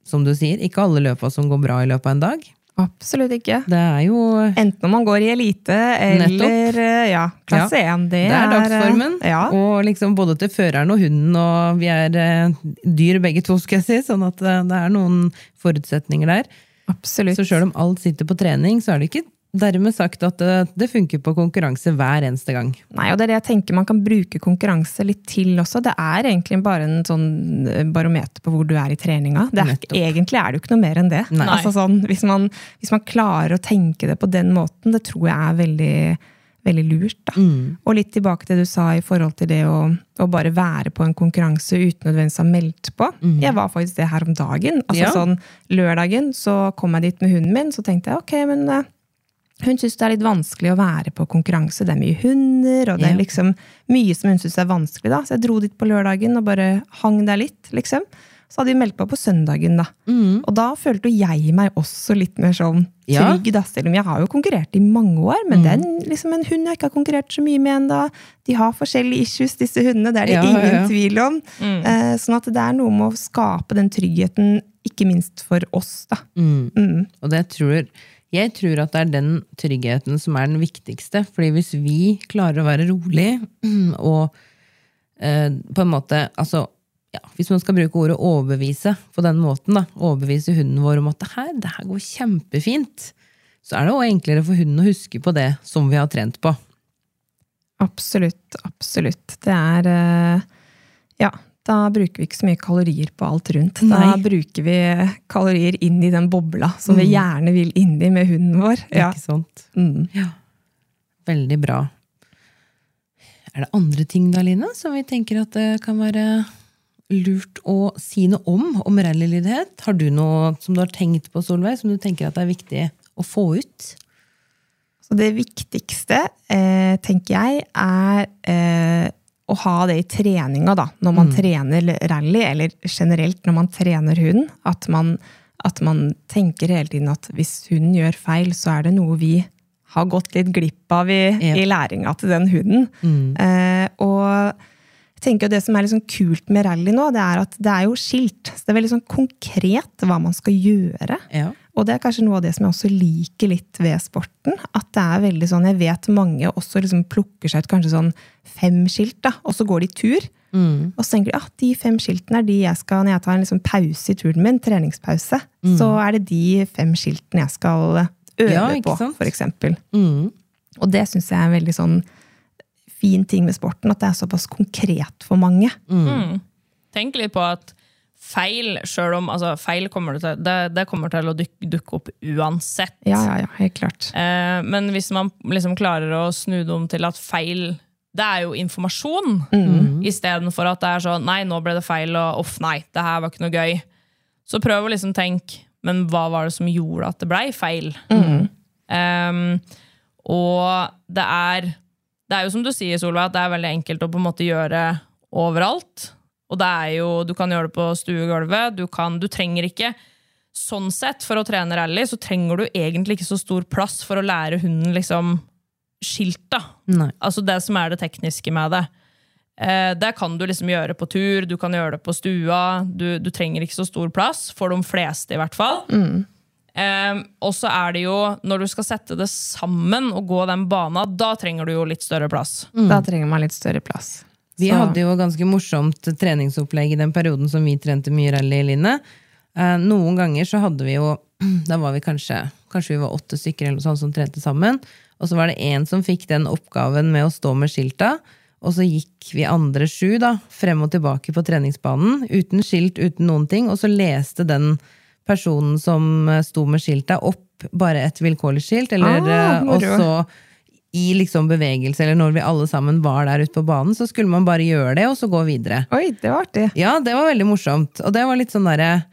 som du sier, ikke alle løpa som går bra i løpet av en dag. Absolutt ikke. Det er jo Enten om man går i elite eller eh, ja, klasse 1. Det, Det er dagsformen. eh, Ja. Og liksom både til føreren og hunden, og vi er eh, dyr begge to, skal jeg si. Sånn at det er noen forutsetninger der. Absolutt. Så sjøl om alt sitter på trening, så er det ikke dermed sagt at det, det funker på konkurranse hver eneste gang. Nei, og det er det jeg tenker man kan bruke konkurranse litt til også. Det er egentlig bare en sånn eh, barometer på hvor du er i treninga. Det er, egentlig er det jo ikke noe mer enn det. Altså sånn, hvis, man, hvis man klarer å tenke det på den måten, det tror jeg er veldig, veldig lurt. Mm. Og litt tilbake til det du sa i forhold til det å, å bare være på en konkurranse uten nødvendigvis å ha meldt på. Jeg var faktisk det her om dagen. Altså Mm. Ja. sånn, Lørdagen så kom jeg dit med hunden min, så tenkte jeg ok, men eh, hun syns det er litt vanskelig å være på konkurranse. Det er mye hunder, og det er liksom mye som hun syns er vanskelig. da. Så jeg dro dit på lørdagen og bare hang der litt, liksom. så hadde vi meldt på på søndagen. da. Og da følte jo jeg meg også litt mer sånn Ja. trygg, da, selv om jeg har jo konkurrert i mange år. Men det er liksom en hund jeg ikke har konkurrert så mye med ennå. De har forskjellige issues, disse hundene. Det er det Ja, ingen ja. tvil om. Eh, sånn at det er noe med å skape den tryggheten, ikke minst for oss, da. Mm. Og det tror, jeg tror at det er den tryggheten som er den viktigste. Fordi hvis vi klarer å være rolig og eh, på en måte altså, ja, Hvis man skal bruke ordet overbevise på den måten, da, overbevise hunden vår om at det her, det her går kjempefint, så er det også enklere for hunden å huske på det som vi har trent på. Absolutt, absolutt. Det er eh, Ja, da bruker vi ikke så mye kalorier på alt rundt. Da Nei. bruker vi kalorier inn i den bobla som vi gjerne vil inn i med hunden vår. Ja. Ikke sant? Mm. Ja. Veldig bra. Er det andre ting da, Line, som vi tenker at det kan være lurt å si noe om, om rallylydighet? Har du noe som du har tenkt på, Solveig, som du tenker at det er viktig å få ut? Så det viktigste, eh, tenker jeg, er eh, å ha det i treninga, da. Når man trener rally, eller generelt når man trener hund. At man, at man tenker hele tiden at hvis hunden gjør feil, så er det noe vi har gått litt glipp av i, i læringa til den hunden. Eh, og jeg tenker jo Det som er sånn kult med rally nå, det er at det er jo skilt. Så det er veldig sånn konkret hva man skal gjøre. Ja. Og det er kanskje noe av det som jeg også liker litt ved sporten. At det er veldig sånn, Jeg vet mange også liksom plukker seg ut kanskje sånn fem skilt, da, og så går de tur. Og så tenker de at de fem skiltene er de jeg skal, når jeg tar en liksom pause i turen min, treningspause, så er det de fem skiltene jeg skal øve Ja, på, for eksempel. Mm. Og det syns jeg er veldig sånn fin ting med sporten, at det er såpass konkret for mange. Tenk litt på at feil, selv om altså, feil kommer det, til, det, det kommer til å dukke, dukke opp uansett. Ja, ja, ja, helt klart. Eh, men hvis man liksom klarer å snu det om til at feil det er jo informasjon, Mm. istedenfor at det er sånn Nei, nå ble det feil, og uff, nei, det her var ikke noe gøy. Så prøv å liksom tenke Men hva var det som gjorde at det blei feil? Um, og det er Det er jo som du sier, Solveig, at det er veldig enkelt å på en måte gjøre overalt. Og det er jo, du kan gjøre det på stuegulvet. Du, kan, du trenger ikke Sånn sett, for å trene rally, så trenger du egentlig ikke så stor plass for å lære hunden liksom da. Nei. Altså det som er det tekniske med det. Eh, det kan du liksom gjøre på tur, du kan gjøre det på stua. Du, du trenger ikke så stor plass, for de fleste i hvert fall. Eh, og så er det jo, når du skal sette det sammen og gå den bana, da trenger du jo litt større plass. Da trenger man litt større plass. Vi Så- hadde jo ganske morsomt treningsopplegg i den perioden som vi trente mye rally, Line. Eh, noen ganger så hadde vi jo Da var vi kanskje Kanskje vi var åtte stykker eller noe sånt som trente sammen. Og så var det én som fikk den oppgaven med å stå med skilta. Og så gikk vi andre sju da, frem og tilbake på treningsbanen, uten skilt, uten noen ting. Og så leste den personen som eh, sto med skiltet, opp bare et vilkårlig skilt. Eller, Ah, eh, og så i liksom bevegelse, eller når vi alle sammen var der ute på banen, så skulle man bare gjøre det, og så gå videre. Oi, det var artig. Ja, det var veldig morsomt. Og det var litt sånn derre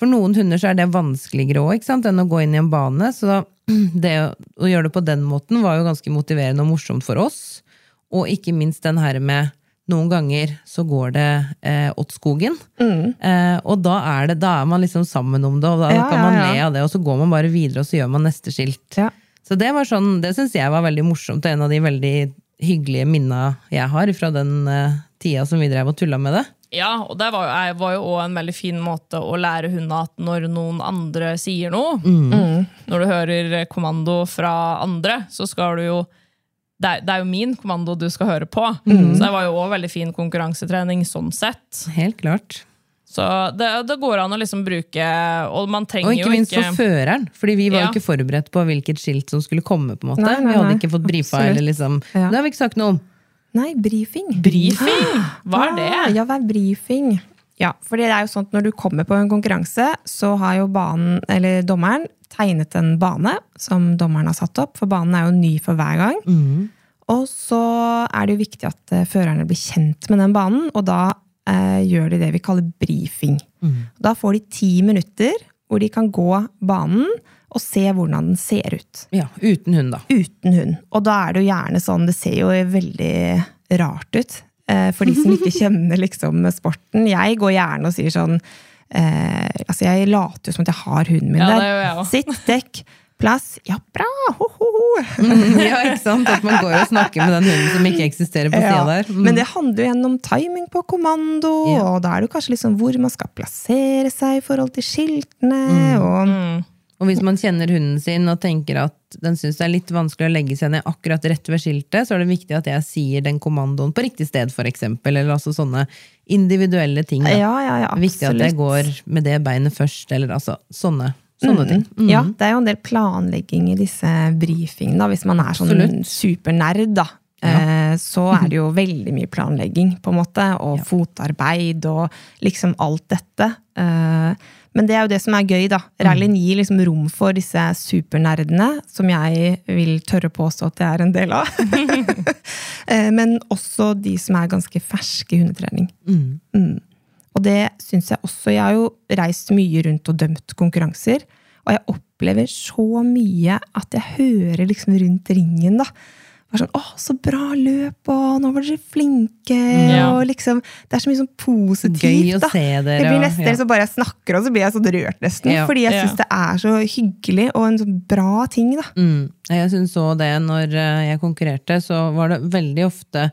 For noen hunder så er det vanskeligere òg, enn å gå inn i en bane. Så det å gjøre det på den måten var jo ganske motiverende og morsomt for oss. Og ikke minst den her med noen ganger så går det eh, åt skogen. Eh, og da er, det, da er man liksom sammen om det, og da Ja, kan man ja. le av det, og så går man bare videre, og så gjør man neste skilt. Ja. Så det var sånn, det syns jeg var veldig morsomt, og en av de veldig hyggelige minna jeg har fra den eh, tida som vi drev og tulla med det. Ja, og det var jo, var jo også en veldig fin måte å lære hundene at når noen andre sier noe, når du hører kommando fra andre, så skal du jo det er, det er jo min kommando du skal høre på. Så det var jo også veldig fin konkurransetrening sånn sett. Helt klart. Så det, det går an å liksom bruke Og man trenger Og ikke minst ikke for føreren, fordi vi var jo Ja. ikke forberedt på hvilket skilt som skulle komme. på en måte. Nei, nei, vi hadde ikke fått brifa, Absolutt. eller liksom, Ja. det har vi ikke sagt noe om. Nei, brifing. Brifing! Hva er det? Ja, hva er brifing? Ja, for det er jo sånn at når du kommer på en konkurranse, så har jo banen, eller dommeren tegnet en bane som dommeren har satt opp, for banen er jo ny for hver gang. Og så er det jo viktig at eh, førerne blir kjent med den banen, og da eh, gjør de det vi kaller brifing. Da får de ti minutter hvor de kan gå banen og se hvordan den ser ut Ja, Uten hund, da. uten hund. Og da er det jo gjerne sånn, det ser jo veldig rart ut. eh, For de som ikke kjenner liksom sporten. Jeg går gjerne og sier sånn eh, altså Jeg later jo som at jeg har hunden min Ja, der. Sitt, dekk, plass. Ja, bra! Ho, ho, ho. ja, ikke sant? At man går og snakker med den hunden som ikke eksisterer på sida Ja, der. Mm. Men det handler jo gjennom timing på kommando, Ja. og da er det jo kanskje liksom hvor man skal plassere seg i forhold til skiltene. Mm. Og, Og hvis man kjenner hunden sin og tenker at den syns det er litt vanskelig å legge seg ned akkurat rett ved skiltet, så er det viktig at jeg sier den kommandoen på riktig sted, eksempel. Eller altså sånne individuelle ting. Da. ja, ja, ja, Viktig at jeg går med det beinet først, eller altså sånne, sånne ting. Mm. Ja, det er jo en del planlegging i disse briefingene, hvis man er sånn Absolutt. supernerd, da. Eh, Så er det jo veldig mye planlegging, på en måte, og fotarbeid og liksom alt dette. Men det er jo det som er gøy, da. Rallyen gir liksom rom for disse supernerdene, som jeg vil tørre påstå at jeg er en del av. Eh, Men også de som er ganske ferske i hundetrening. Mm. Og det syns jeg også. Jeg har jo reist mye rundt og dømt konkurranser. Og jeg opplever så mye at jeg hører liksom rundt ringen, da. Bare sånn, 'Å, så bra løp', og 'nå var dere flinke', Ja. og liksom Det er så mye sånn positivt, Gøy å da. se dere, det blir nesten ja. så bare jeg snakker, og så blir jeg sånn rørt, nesten. Ja. Fordi jeg syns det er så hyggelig, og en sånn bra ting, da. Mm. Jeg syns òg det når eh, jeg konkurrerte, så var det veldig ofte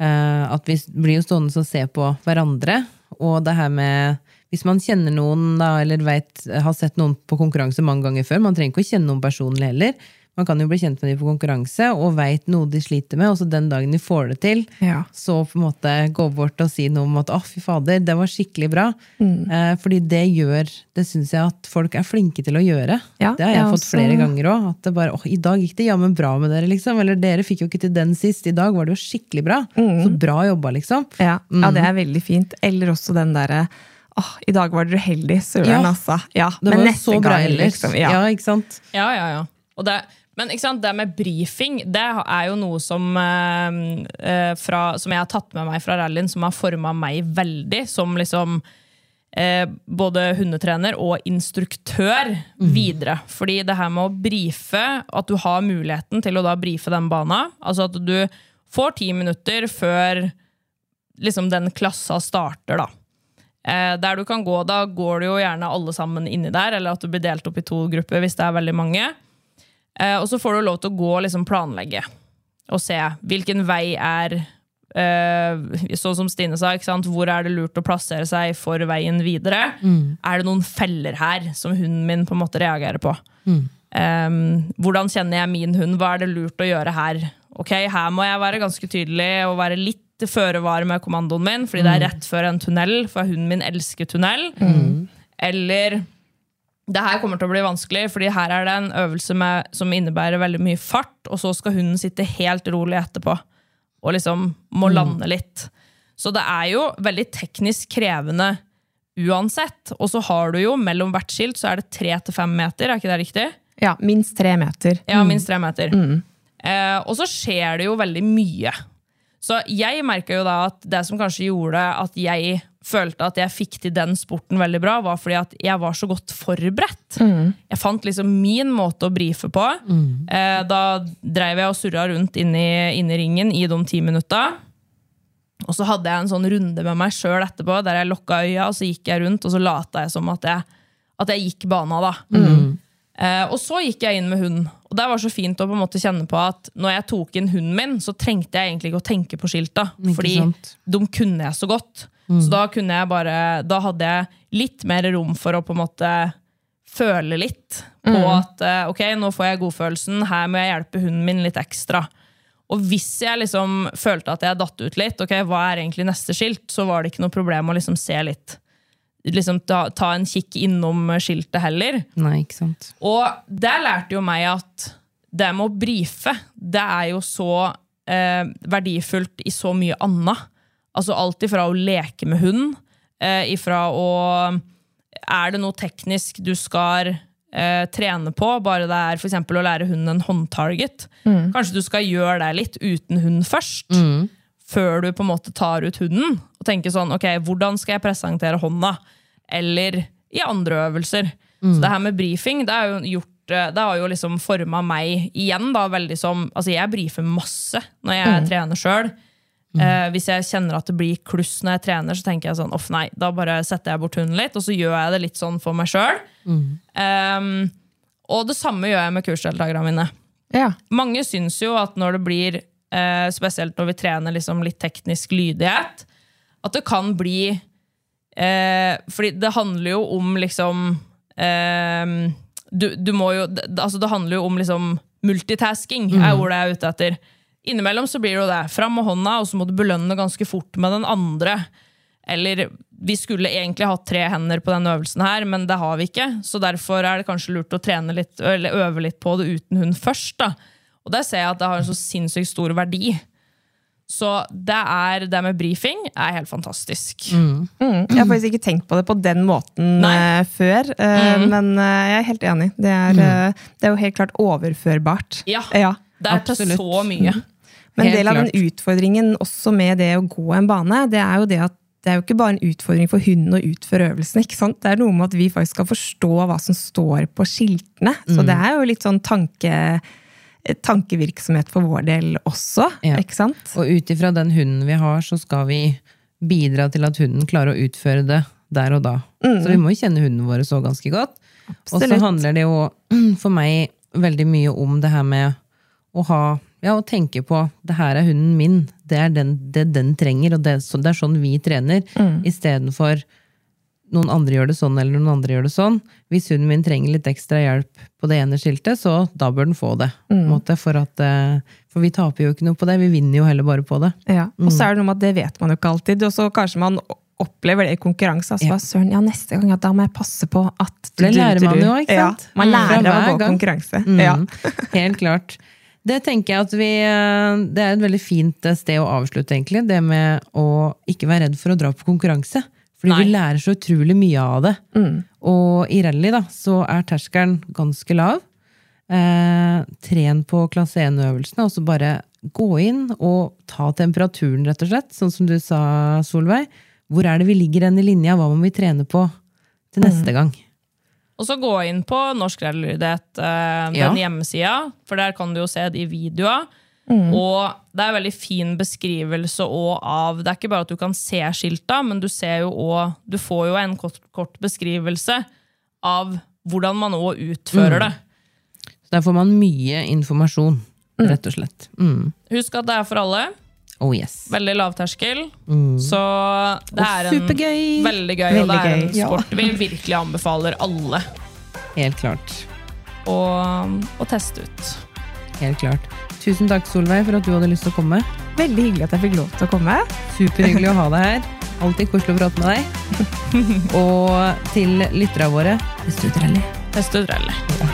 uh, at vi blir jo stående og se på hverandre. Og det her med Hvis man kjenner noen, da, eller vet, har sett noen på konkurranse mange ganger før, man trenger ikke å kjenne noen personlig heller. Man kan jo bli kjent med dem på konkurranse og veit noe de sliter med, og så den dagen de får det til, Ja. så på en måte gå bort og si noe om at 'å, fy fader, det var skikkelig bra'. Mm. Eh, fordi det gjør Det syns jeg at folk er flinke til å gjøre. Ja, det har jeg jeg fått også- flere ganger òg. At det bare 'Å, i dag gikk det jammen bra med dere', liksom. Eller 'dere fikk jo ikke til den sist'. I dag var det jo skikkelig bra. Så bra jobba, liksom. Ja, ja, det er veldig fint. Eller også den derre Åh, i dag var dere uheldig, søren, Ja. altså. Ja, Det men neste så bra gang, ellers. liksom. Ja. Ja. ikke sant? Ja, ja, ja. Og det, men det med brifing det er jo noe som, eh, eh, fra, som jeg har tatt med meg fra rallyen, som har forma meg veldig som liksom eh, både hundetrener og instruktør videre. Fordi det her med å brife, at du har muligheten til å da brife den bana, altså at du får ti minutter før liksom den klassa starter, da. Eh, der du kan gå, da går du jo gjerne alle sammen inni der, eller at du blir delt opp i to grupper hvis det er veldig mange. Eh, og så får du lov til å gå og liksom planlegge og se hvilken vei er eh, Sånn som Stine sa, ikke sant? hvor er det lurt å plassere seg for veien videre? Er det noen feller her som hunden min på en måte reagerer på? Eh, hvordan kjenner jeg min hund? Hva er det lurt å gjøre her? Ok, Her må jeg være ganske tydelig og være litt føre var med kommandoen min, fordi det er rett før en tunnel, for hunden min elsker tunnel. Eller det her kommer til å bli vanskelig, fordi her er det en øvelse med, som innebærer veldig mye fart, og så skal hunden sitte helt rolig etterpå og liksom må lande litt. Så det er jo veldig teknisk krevende uansett. Og så har du jo mellom hvert skilt så er det tre til fem meter, er ikke det riktig? ja, minst tre meter. Ja, minst tre meter. Eh, og så skjer det jo veldig mye. Så jeg merka jo da at det som kanskje gjorde at jeg følte at jeg fikk til den sporten veldig bra, var fordi at jeg var så godt forberedt. Jeg fant liksom min måte å brife på. Eh, da dreiv jeg og surra rundt inni, inni ringen i de ti minutta. Og så hadde jeg en sånn runde med meg sjøl etterpå, der jeg lukka øya, og så gikk jeg rundt, og så lata jeg som at jeg, at jeg gikk bana, da. Eh, og så gikk jeg inn med hunden. Og det var så fint å på en måte kjenne på at når jeg tok inn hunden min, så trengte jeg egentlig ikke å tenke på skilta. Fordi de kunne jeg så godt. Så da kunne jeg bare Da hadde jeg litt mer rom for å på en måte føle litt på at eh, ok, nå får jeg godfølelsen, her må jeg hjelpe hunden min litt ekstra. Og hvis jeg liksom følte at jeg datt ut litt, ok, hva er egentlig neste skilt, så var det ikke noe problem å liksom se litt. Liksom ta, ta en kikk innom skiltet heller. Nei, ikke sant. Og der lærte jo meg at det med å brife, det er jo så eh, verdifullt i så mye annet. Altså alt ifra å leke med hund, eh, ifra å Er det noe teknisk du skal eh, trene på, bare det er eksempel å lære hunden en håndtarget. Kanskje du skal gjøre det litt uten hund først, før du på en måte tar ut hunden. Og tenker sånn, ok, hvordan skal jeg presentere hånda? Eller i andre øvelser. Så det her med brifing, det, er jo gjort, eh, det har jo liksom forma meg igjen da, veldig som Altså, jeg brifer masse når jeg trener sjøl. Eh, hvis jeg kjenner at det blir kluss når jeg trener, så tenker jeg sånn off nei, da bare setter jeg bort hunden litt, og så gjør jeg det litt sånn for meg sjøl. og det samme gjør jeg med kursdeltakerne mine. Ja. Mange syns jo at når det blir, eh, spesielt når vi trener liksom litt teknisk lydighet, at det kan bli eh, Fordi det handler jo om liksom eh, du, du må jo altså det handler jo om liksom multitasking, er ordet jeg er ute etter. Innimellom så blir det jo det. Fram med hånda, og så må du belønne ganske fort med den andre. Eller vi skulle egentlig hatt tre hender på denne øvelsen, her, men det har vi ikke. Så derfor er det kanskje lurt å trene litt, eller øve litt på det uten hund først. da. Og der ser jeg at det har en så sinnssykt stor verdi. Så det er det med brifing er helt fantastisk. Mm. Jeg har faktisk ikke tenkt på det på den måten Nei. eh, før, mm. men eh, jeg er helt enig. Det er, eh, det er jo helt klart overførbart. Ja, Ja. det er til så mye. Men en del av den utfordringen også med det å gå en bane, det er jo det at det er jo ikke bare en utfordring for hunden å utføre øvelsen. ikke sant? Det er noe med at vi faktisk skal forstå hva som står på skiltene. Så Mm. det er jo litt sånn tanke, tankevirksomhet for vår del også. Ja. ikke sant? Og ut ifra den hunden vi har, så skal vi bidra til at hunden klarer å utføre det der og da. Så vi må jo kjenne hunden våre så ganske godt. Og så handler det jo for meg veldig mye om det her med å ha ja, å tenke på det her er hunden min, det er den, det den trenger, og det, så- det er sånn vi trener, istedenfor noen andre gjør det sånn, eller noen andre gjør det sånn. Hvis hunden min trenger litt ekstra hjelp på det ene skiltet, så da bør den få det. Mm. Måte, for, at, eh, for vi taper jo ikke noe på det, vi vinner jo heller bare på det. Ja. Og så er det noe med at det vet man jo ikke alltid, og så kanskje man opplever det i konkurranse. Altså, Ja. Søren, ja, neste gang ja, da må jeg passe på at det lærer man jo, ikke sant? Ja, man Mm. lærer av å gå konkurranse. Mm, Ja. Helt klart. Det tenker jeg at vi eh, Det er et veldig fint eh, sted å avslutte, egentlig. Det med å ikke være redd for å dra på konkurranse. Fordi Nei. vi lærer så utrolig mye av det. Og i rally da, så er terskelen ganske lav. Eh, tren på klasse 1-øvelsene, og så bare gå inn og ta temperaturen, rett og slett. Sånn som du sa, Solveig. Hvor er det vi ligger hen i linja? Hva må vi trene på til neste gang? Og så gå inn på Norsk Rallylydighet, uh, den Ja. hjemmesida, for der kan du jo se de videoene. Og det er en veldig fin beskrivelse av Det er ikke bare at du kan se skilta, men du ser jo også, Du får jo en kort, kort beskrivelse av hvordan man òg utfører det. Så der får man mye informasjon, rett og slett. Mm. Husk at det er for alle. Oh yes. Veldig lavterskel. Så det Og er en supergøy! veldig gøy, og det er en Veldig gøy, ja. sport vi virkelig anbefaler alle Helt klart. å, å teste ut. Helt klart. Tusen takk, Solveig, for at du hadde lyst til å komme. Veldig hyggelig at jeg fikk lov til å komme. Superhyggelig å ha deg her. Alltid koselig å prate med deg. Og til lytterne våre test ut rally. Test ut rally.